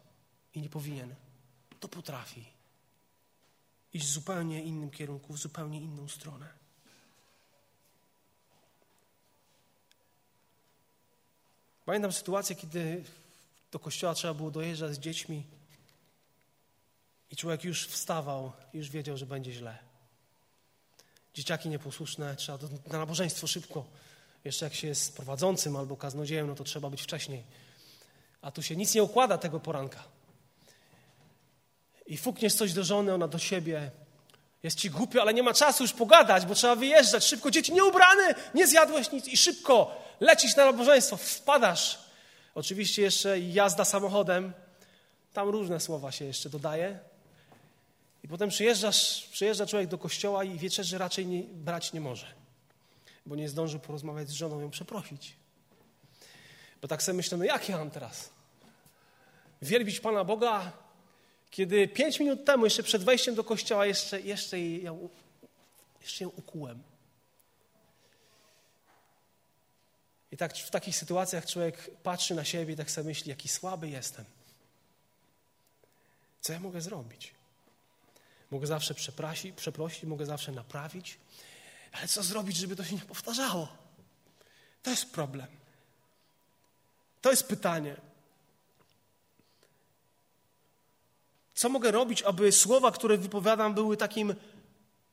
i nie powinien, to potrafi iść w zupełnie innym kierunku, w zupełnie inną stronę. Pamiętam sytuację, kiedy do kościoła trzeba było dojeżdżać z dziećmi i człowiek już wstawał, już wiedział, że będzie źle. Dzieciaki nieposłuszne, trzeba do, na nabożeństwo szybko. Jeszcze jak się jest prowadzącym albo kaznodziejem, no to trzeba być wcześniej. A tu się nic nie układa tego poranka. I fukniesz coś do żony, ona do siebie. Jest ci głupio, ale nie ma czasu już pogadać, bo trzeba wyjeżdżać. Szybko, dzieci nieubrane, nie zjadłeś nic i szybko lecisz na nabożeństwo, wpadasz. Oczywiście jeszcze jazda samochodem, tam różne słowa się jeszcze dodaje. I potem przyjeżdżasz, przyjeżdża człowiek do kościoła i wieczerzy raczej nie, brać nie może, bo nie zdążył porozmawiać z żoną, ją przeprosić. Bo tak sobie myślę, no jak ja mam teraz? Wielbić Pana Boga, kiedy pięć minut temu, jeszcze przed wejściem do kościoła, jeszcze, jeszcze, ją, jeszcze ją ukułem. I tak w takich sytuacjach człowiek patrzy na siebie i tak sobie myśli, jaki słaby jestem. Co ja mogę zrobić? Mogę zawsze przeprosić, mogę zawsze naprawić, ale co zrobić, żeby to się nie powtarzało? To jest problem. To jest pytanie. Co mogę robić, aby słowa, które wypowiadam, były takim,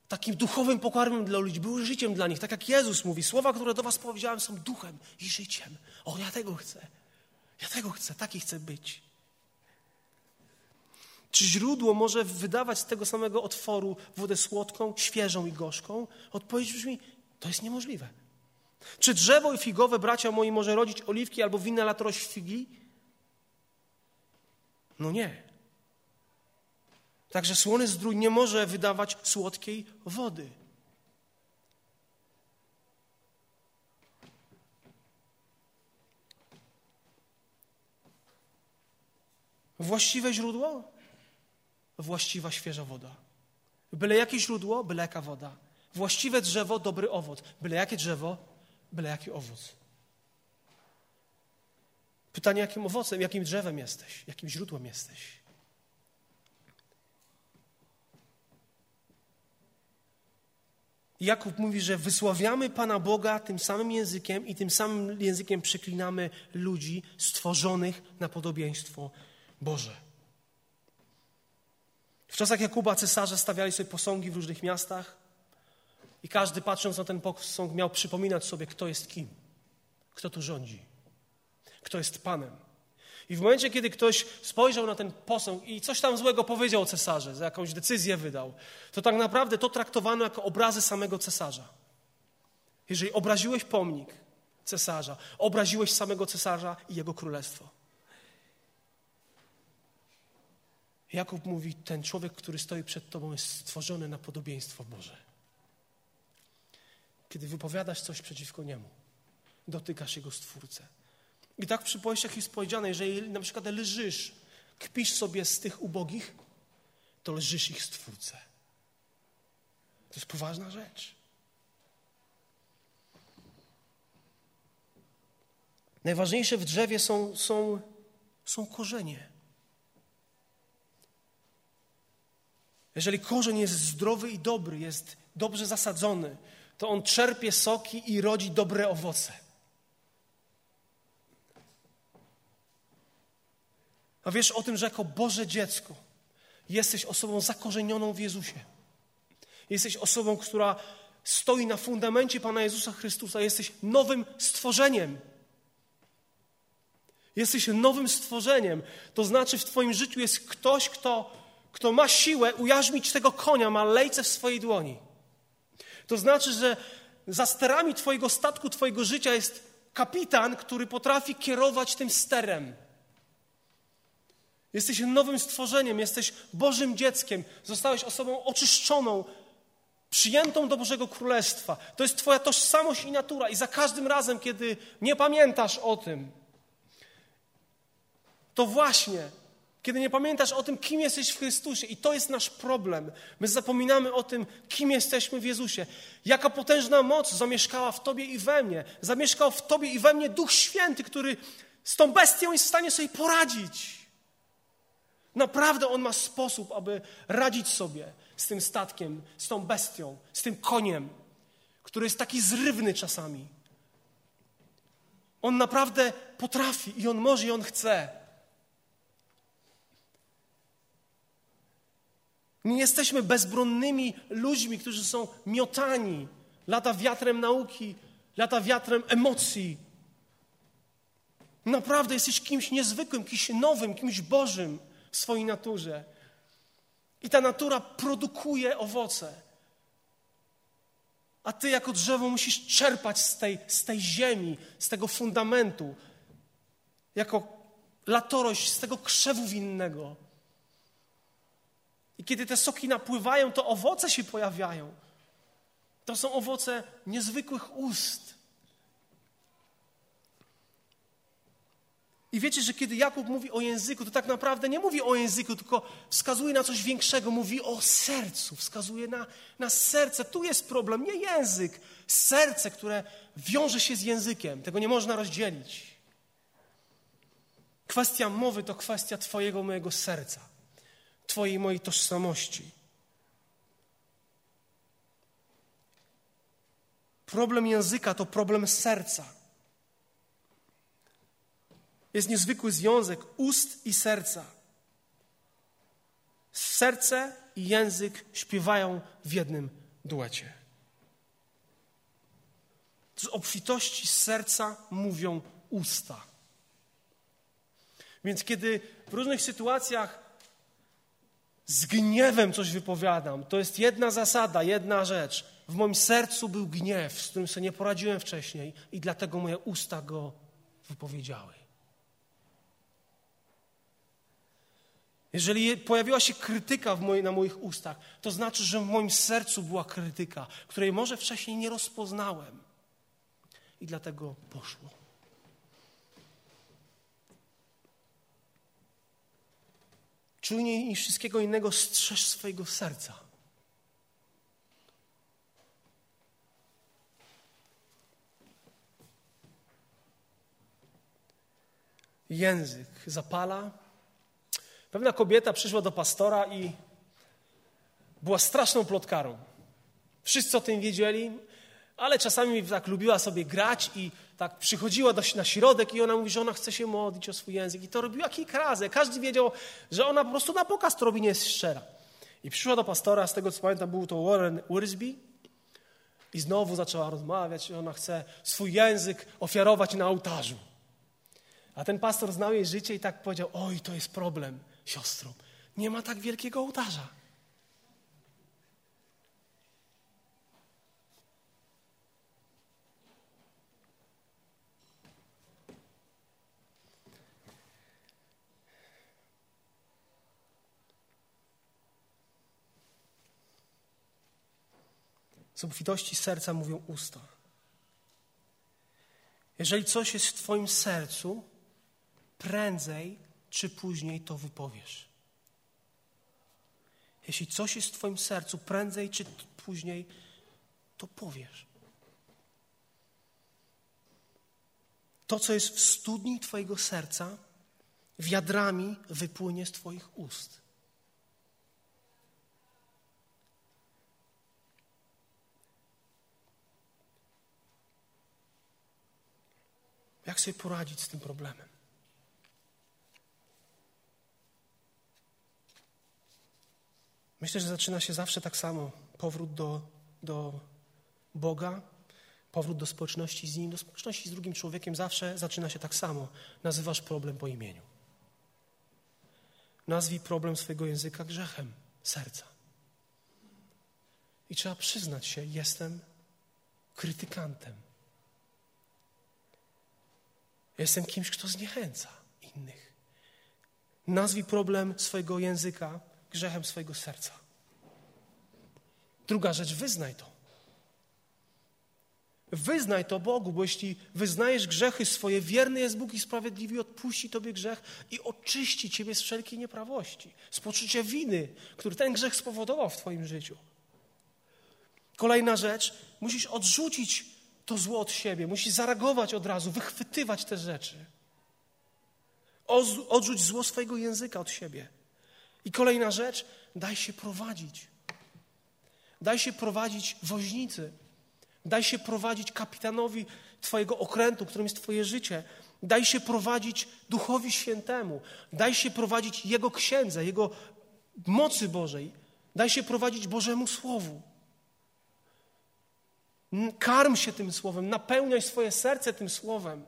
takim duchowym pokarmem dla ludzi, były życiem dla nich, tak jak Jezus mówi. Słowa, które do Was powiedziałem, są duchem i życiem. O, ja tego chcę. Ja tego chcę, taki chcę być. Czy źródło może wydawać z tego samego otworu wodę słodką, świeżą i gorzką? Odpowiedź brzmi, to jest niemożliwe. Czy drzewo figowe, bracia moi, może rodzić oliwki albo winna figi? No nie. Także słony zdrój nie może wydawać słodkiej wody. Właściwe źródło? Właściwa, świeża woda. Byle jakie źródło, byle jaka woda. Właściwe drzewo, dobry owoc. Byle jakie drzewo, byle jaki owoc. Pytanie, jakim owocem, jakim drzewem jesteś, jakim źródłem jesteś. Jakub mówi, że wysławiamy Pana Boga tym samym językiem i tym samym językiem przeklinamy ludzi stworzonych na podobieństwo Boże. W czasach Jakuba cesarze stawiali sobie posągi w różnych miastach i każdy patrząc na ten posąg miał przypominać sobie, kto jest kim, kto tu rządzi, kto jest Panem. I w momencie, kiedy ktoś spojrzał na ten posąg i coś tam złego powiedział o cesarze, za jakąś decyzję wydał, to tak naprawdę to traktowano jako obrazy samego cesarza. Jeżeli obraziłeś pomnik cesarza, obraziłeś samego cesarza i jego królestwo. Jakub mówi, ten człowiek, który stoi przed tobą, jest stworzony na podobieństwo Boże. Kiedy wypowiadasz coś przeciwko niemu, dotykasz jego stwórcę. I tak w przypowieściach jest powiedziane, jeżeli na przykład lżysz, kpisz sobie z tych ubogich, to lżysz ich stwórcę. To jest poważna rzecz. Najważniejsze w drzewie są, są, są korzenie. Jeżeli korzeń jest zdrowy i dobry, jest dobrze zasadzony, to on czerpie soki i rodzi dobre owoce. A wiesz o tym, że jako Boże dziecko jesteś osobą zakorzenioną w Jezusie. Jesteś osobą, która stoi na fundamencie Pana Jezusa Chrystusa. Jesteś nowym stworzeniem. Jesteś nowym stworzeniem. To znaczy, w Twoim życiu jest ktoś, kto, kto ma siłę ujarzmić tego konia, ma lejce w swojej dłoni. To znaczy, że za sterami Twojego statku, Twojego życia jest kapitan, który potrafi kierować tym sterem. Jesteś nowym stworzeniem, jesteś Bożym dzieckiem, zostałeś osobą oczyszczoną, przyjętą do Bożego Królestwa. To jest Twoja tożsamość i natura, i za każdym razem, kiedy nie pamiętasz o tym, to właśnie, kiedy nie pamiętasz o tym, kim jesteś w Chrystusie, i to jest nasz problem. My zapominamy o tym, kim jesteśmy w Jezusie. Jaka potężna moc zamieszkała w Tobie i we mnie. Zamieszkał w Tobie i we mnie Duch Święty, który z tą bestią jest w stanie sobie poradzić. Naprawdę On ma sposób, aby radzić sobie z tym statkiem, z tą bestią, z tym koniem, który jest taki zrywny czasami. On naprawdę potrafi i On może i On chce. Nie jesteśmy bezbronnymi ludźmi, którzy są miotani. Lata wiatrem nauki, lata wiatrem emocji. Naprawdę jesteś kimś niezwykłym, kimś nowym, kimś Bożym w swojej naturze. I ta natura produkuje owoce. A ty jako drzewo musisz czerpać z tej, z tej ziemi, z tego fundamentu, jako latorość z tego krzewu winnego. I kiedy te soki napływają, to owoce się pojawiają. To są owoce niezwykłych ust. I wiecie, że kiedy Jakub mówi o języku, to tak naprawdę nie mówi o języku, tylko wskazuje na coś większego, mówi o sercu, wskazuje na, na serce. Tu jest problem, nie język, serce, które wiąże się z językiem. Tego nie można rozdzielić. Kwestia mowy to kwestia Twojego, mojego serca, Twojej, mojej tożsamości. Problem języka to problem serca jest niezwykły związek ust i serca. Serce i język śpiewają w jednym duecie. Z obfitości serca mówią usta. Więc kiedy w różnych sytuacjach z gniewem coś wypowiadam, to jest jedna zasada, jedna rzecz. W moim sercu był gniew, z którym sobie nie poradziłem wcześniej, i dlatego moje usta go wypowiedziały. Jeżeli pojawiła się krytyka na moich ustach, to znaczy, że w moim sercu była krytyka, której może wcześniej nie rozpoznałem. I dlatego poszło. Czujniej niż wszystkiego innego strzeż swojego serca. Język zapala, Pewna kobieta przyszła do pastora i była straszną plotkarą. Wszyscy o tym wiedzieli, ale czasami tak lubiła sobie grać i tak przychodziła do, na środek i ona mówi, że ona chce się modlić o swój język. I to robiła kilka razy. Każdy wiedział, że ona po prostu na pokaz to robi, nie jest szczera. I przyszła do pastora, z tego co pamiętam, był to Warren Wiersbe. I znowu zaczęła rozmawiać, że ona chce swój język ofiarować na ołtarzu. A ten pastor znał jej życie i tak powiedział: Oj, to jest problem, siostro. Nie ma tak wielkiego ołtarza. Z obfitości serca mówią usta. Jeżeli coś jest w Twoim sercu, prędzej czy później to wypowiesz. Jeśli coś jest w Twoim sercu, prędzej czy później to powiesz. To, co jest w studni Twojego serca, wiadrami wypłynie z Twoich ust. Jak sobie poradzić z tym problemem? Myślę, że zaczyna się zawsze tak samo. Powrót do, do Boga, powrót do społeczności z Nim, do społeczności z drugim człowiekiem zawsze zaczyna się tak samo. Nazywasz problem po imieniu. Nazwij problem swojego języka grzechem serca. I trzeba przyznać się, jestem krytykantem. Jestem kimś, kto zniechęca innych. Nazwij problem swojego języka grzechem swojego serca. Druga rzecz, wyznaj to. Wyznaj to Bogu, bo jeśli wyznajesz grzechy swoje, wierny jest Bóg i sprawiedliwy odpuści Tobie grzech i oczyści Ciebie z wszelkiej nieprawości, z poczucia winy, który ten grzech spowodował w Twoim życiu. Kolejna rzecz, musisz odrzucić to zło od siebie, musisz zareagować od razu, wychwytywać te rzeczy. Odrzuć zło swojego języka od siebie. I kolejna rzecz, daj się prowadzić. Daj się prowadzić woźnicy. Daj się prowadzić kapitanowi Twojego okrętu, którym jest Twoje życie. Daj się prowadzić Duchowi Świętemu. Daj się prowadzić Jego księdze, Jego mocy Bożej. Daj się prowadzić Bożemu Słowu. Karm się tym Słowem, napełniaj swoje serce tym Słowem.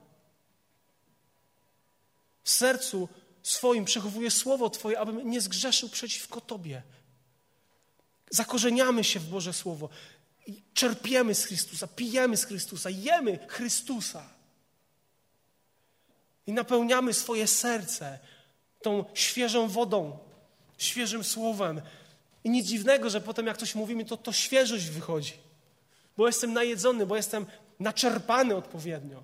W sercu swoim przechowuje Słowo Twoje, abym nie zgrzeszył przeciwko Tobie. Zakorzeniamy się w Boże Słowo. I czerpiemy z Chrystusa, pijemy z Chrystusa, jemy Chrystusa. I napełniamy swoje serce tą świeżą wodą, świeżym słowem. I nic dziwnego, że potem jak coś mówimy, to to świeżość wychodzi. Bo jestem najedzony, bo jestem naczerpany odpowiednio.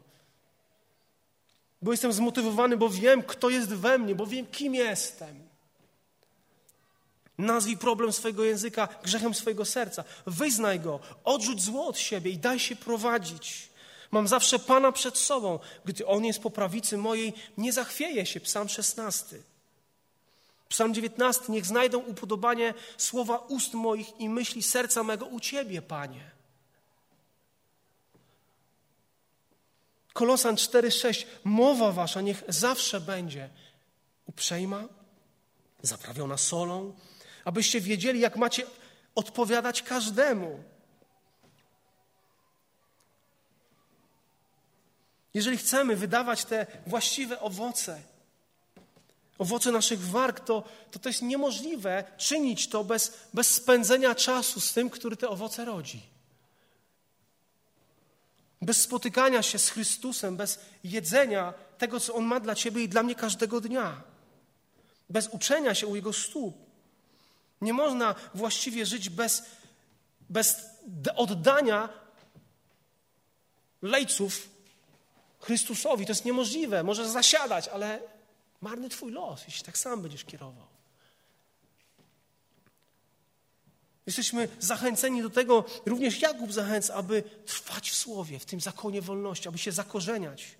Bo jestem zmotywowany, bo wiem, kto jest we mnie, bo wiem, kim jestem. Nazwij problem swojego języka grzechem swojego serca. Wyznaj go, odrzuć zło od siebie i daj się prowadzić. Mam zawsze Pana przed sobą. Gdy On jest po prawicy mojej, nie zachwieje się. Psalm 16. Psalm 19. Niech znajdą upodobanie słowa ust moich i myśli serca mego u Ciebie, Panie. Kolosan 4:6 Mowa wasza niech zawsze będzie uprzejma, zaprawiona solą, abyście wiedzieli, jak macie odpowiadać każdemu. Jeżeli chcemy wydawać te właściwe owoce, owoce naszych warg, to, to to jest niemożliwe czynić to bez, bez spędzenia czasu z tym, który te owoce rodzi. Bez spotykania się z Chrystusem, bez jedzenia tego, co On ma dla Ciebie i dla mnie każdego dnia. Bez uczenia się u Jego stóp. Nie można właściwie żyć bez, bez oddania lejców Chrystusowi. To jest niemożliwe. Możesz zasiadać, ale marny Twój los, jeśli tak sam będziesz kierował. Jesteśmy zachęceni do tego, również Jakub zachęca, aby trwać w Słowie, w tym zakonie wolności, aby się zakorzeniać.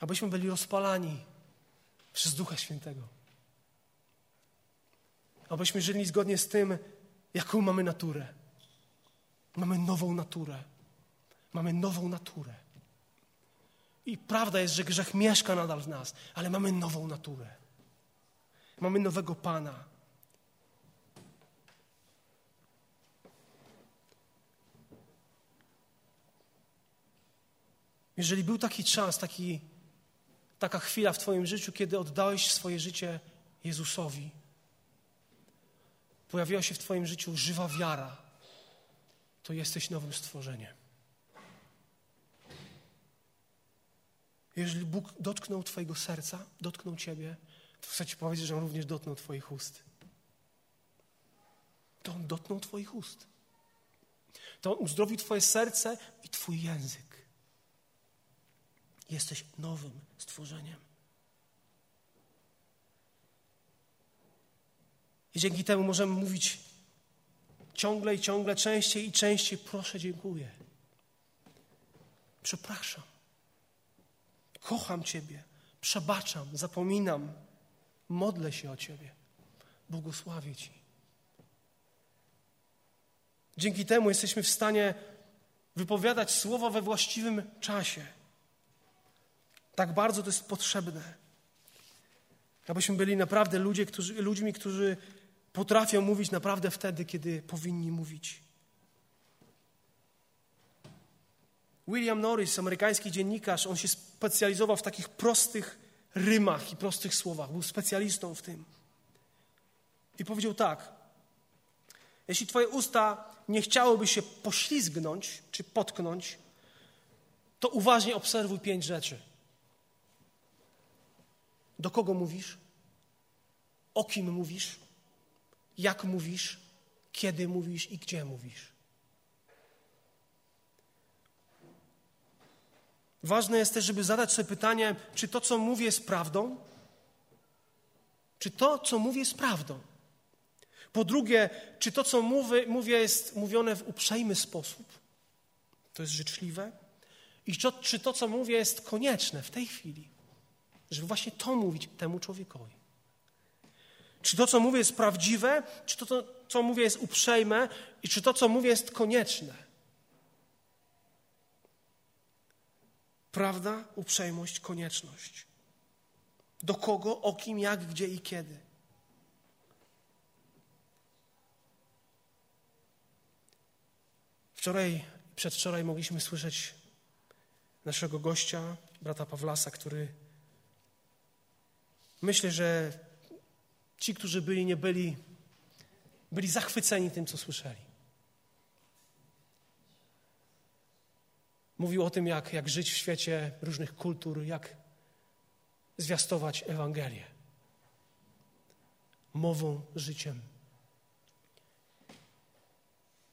Abyśmy byli rozpalani przez Ducha Świętego. Abyśmy żyli zgodnie z tym, jaką mamy naturę. Mamy nową naturę. Mamy nową naturę. I prawda jest, że grzech mieszka nadal w nas, ale mamy nową naturę. Mamy nowego Pana. Jeżeli był taki czas, taki, taka chwila w Twoim życiu, kiedy oddałeś swoje życie Jezusowi, pojawiła się w Twoim życiu żywa wiara, to jesteś nowym stworzeniem. Jeżeli Bóg dotknął Twojego serca, dotknął Ciebie, to chcę Ci powiedzieć, że On również dotknął Twoich ust. To On dotknął Twoich ust. To On uzdrowił Twoje serce i Twój język. Jesteś nowym stworzeniem. I dzięki temu możemy mówić ciągle i ciągle, częściej i częściej: Proszę, dziękuję. Przepraszam. Kocham Ciebie. Przebaczam, zapominam. Modlę się o Ciebie. Błogosławię Ci. Dzięki temu jesteśmy w stanie wypowiadać słowo we właściwym czasie. Tak bardzo to jest potrzebne. Abyśmy byli naprawdę ludzie, którzy, ludźmi, którzy potrafią mówić naprawdę wtedy, kiedy powinni mówić. William Norris, amerykański dziennikarz, on się specjalizował w takich prostych rymach i prostych słowach. Był specjalistą w tym. I powiedział tak: Jeśli Twoje usta nie chciałyby się poślizgnąć czy potknąć, to uważnie obserwuj pięć rzeczy. Do kogo mówisz? O kim mówisz? Jak mówisz? Kiedy mówisz i gdzie mówisz? Ważne jest też, żeby zadać sobie pytanie, czy to, co mówię, jest prawdą? Czy to, co mówię, jest prawdą? Po drugie, czy to, co mówię, mówię jest mówione w uprzejmy sposób? To jest życzliwe? I czy, czy to, co mówię, jest konieczne w tej chwili? Żeby właśnie to mówić temu człowiekowi. Czy to, co mówię, jest prawdziwe? Czy to, co mówię, jest uprzejme? I czy to, co mówię, jest konieczne? Prawda, uprzejmość, konieczność. Do kogo, o kim, jak, gdzie i kiedy. Wczoraj, przedwczoraj mogliśmy słyszeć naszego gościa, brata Pawlasa, który myślę, że ci, którzy byli, nie byli, byli zachwyceni tym, co słyszeli. Mówił o tym, jak, jak żyć w świecie różnych kultur, jak zwiastować Ewangelię. Mową, życiem.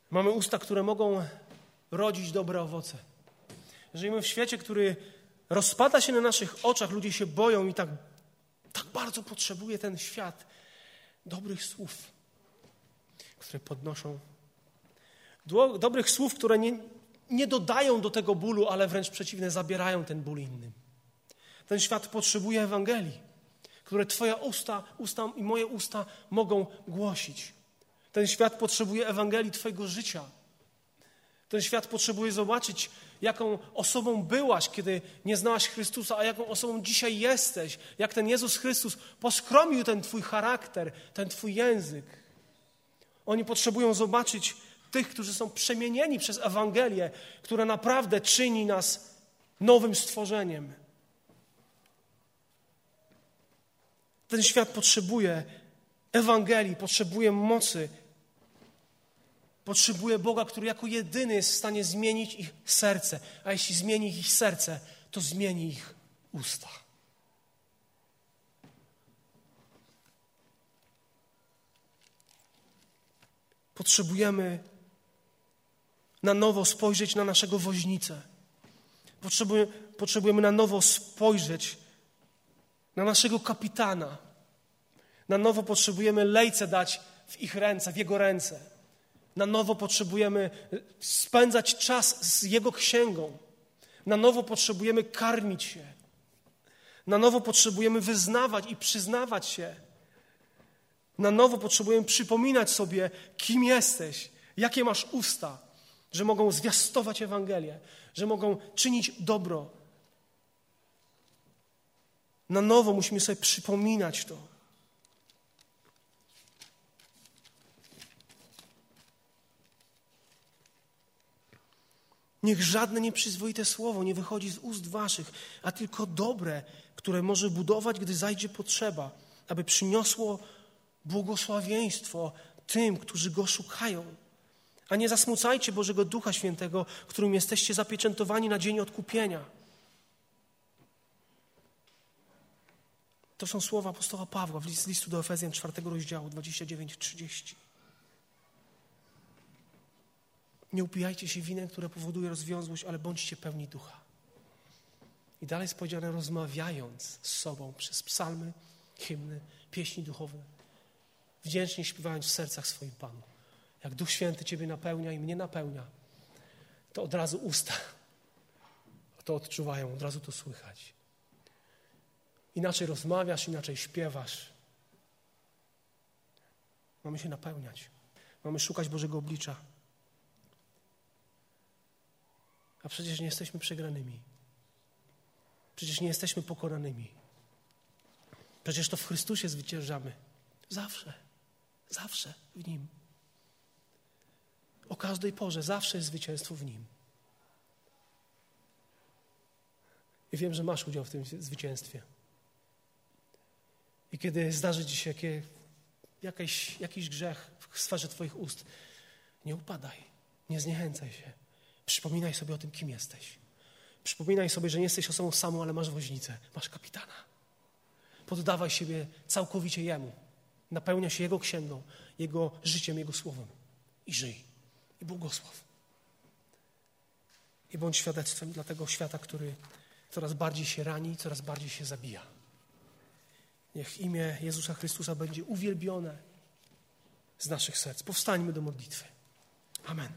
Mamy usta, które mogą rodzić dobre owoce. Żyjemy w świecie, który rozpada się na naszych oczach, ludzie się boją i tak, tak bardzo potrzebuje ten świat dobrych słów, które podnoszą. Dobrych słów, które nie, nie dodają do tego bólu, ale wręcz przeciwnie, zabierają ten ból innym. Ten świat potrzebuje Ewangelii, które Twoje usta, usta i moje usta mogą głosić. Ten świat potrzebuje Ewangelii Twojego życia. Ten świat potrzebuje zobaczyć, jaką osobą byłaś, kiedy nie znałaś Chrystusa, a jaką osobą dzisiaj jesteś. Jak ten Jezus Chrystus poskromił ten Twój charakter, ten Twój język. Oni potrzebują zobaczyć tych, którzy są przemienieni przez Ewangelię, która naprawdę czyni nas nowym stworzeniem. Ten świat potrzebuje Ewangelii, potrzebuje mocy, potrzebuje Boga, który jako jedyny jest w stanie zmienić ich serce. A jeśli zmieni ich serce, to zmieni ich usta. Potrzebujemy na nowo spojrzeć na naszego woźnicę. Potrzebujemy, potrzebujemy na nowo spojrzeć na naszego kapitana. Na nowo potrzebujemy lejce dać w ich ręce, w jego ręce. Na nowo potrzebujemy spędzać czas z jego księgą. Na nowo potrzebujemy karmić się. Na nowo potrzebujemy wyznawać i przyznawać się. Na nowo potrzebujemy przypominać sobie, kim jesteś, jakie masz usta, że mogą zwiastować Ewangelię, że mogą czynić dobro. Na nowo musimy sobie przypominać to. Niech żadne nieprzyzwoite słowo nie wychodzi z ust waszych, a tylko dobre, które może budować, gdy zajdzie potrzeba, aby przyniosło błogosławieństwo tym, którzy go szukają. A nie zasmucajcie Bożego Ducha Świętego, którym jesteście zapieczętowani na dzień odkupienia. To są słowa apostoła Pawła z listu do Efezjan 4 rozdziału 29-30. Nie upijajcie się winem, które powoduje rozwiązłość, ale bądźcie pełni ducha. I dalej jest powiedziane, rozmawiając z sobą przez psalmy, hymny, pieśni duchowe, wdzięcznie śpiewając w sercach swoim Panu. Jak Duch Święty Ciebie napełnia i mnie napełnia, to od razu usta to odczuwają, od razu to słychać. Inaczej rozmawiasz, inaczej śpiewasz. Mamy się napełniać. Mamy szukać Bożego oblicza. A przecież nie jesteśmy przegranymi. Przecież nie jesteśmy pokonanymi. Przecież to w Chrystusie zwyciężamy. Zawsze. Zawsze w Nim. O każdej porze zawsze jest zwycięstwo w Nim. I wiem, że masz udział w tym zwycięstwie. I kiedy zdarzy ci się jakie, jakiś, jakiś grzech w sferze Twoich ust, nie upadaj, nie zniechęcaj się. Przypominaj sobie o tym, kim jesteś. Przypominaj sobie, że nie jesteś osobą samą, ale masz woźnicę, masz kapitana. Poddawaj siebie całkowicie Jemu. Napełnia się Jego księgą, Jego życiem, Jego słowem. I żyj. I błogosław. I bądź świadectwem dla tego świata, który coraz bardziej się rani, coraz bardziej się zabija. Niech imię Jezusa Chrystusa będzie uwielbione z naszych serc. Powstańmy do modlitwy. Amen.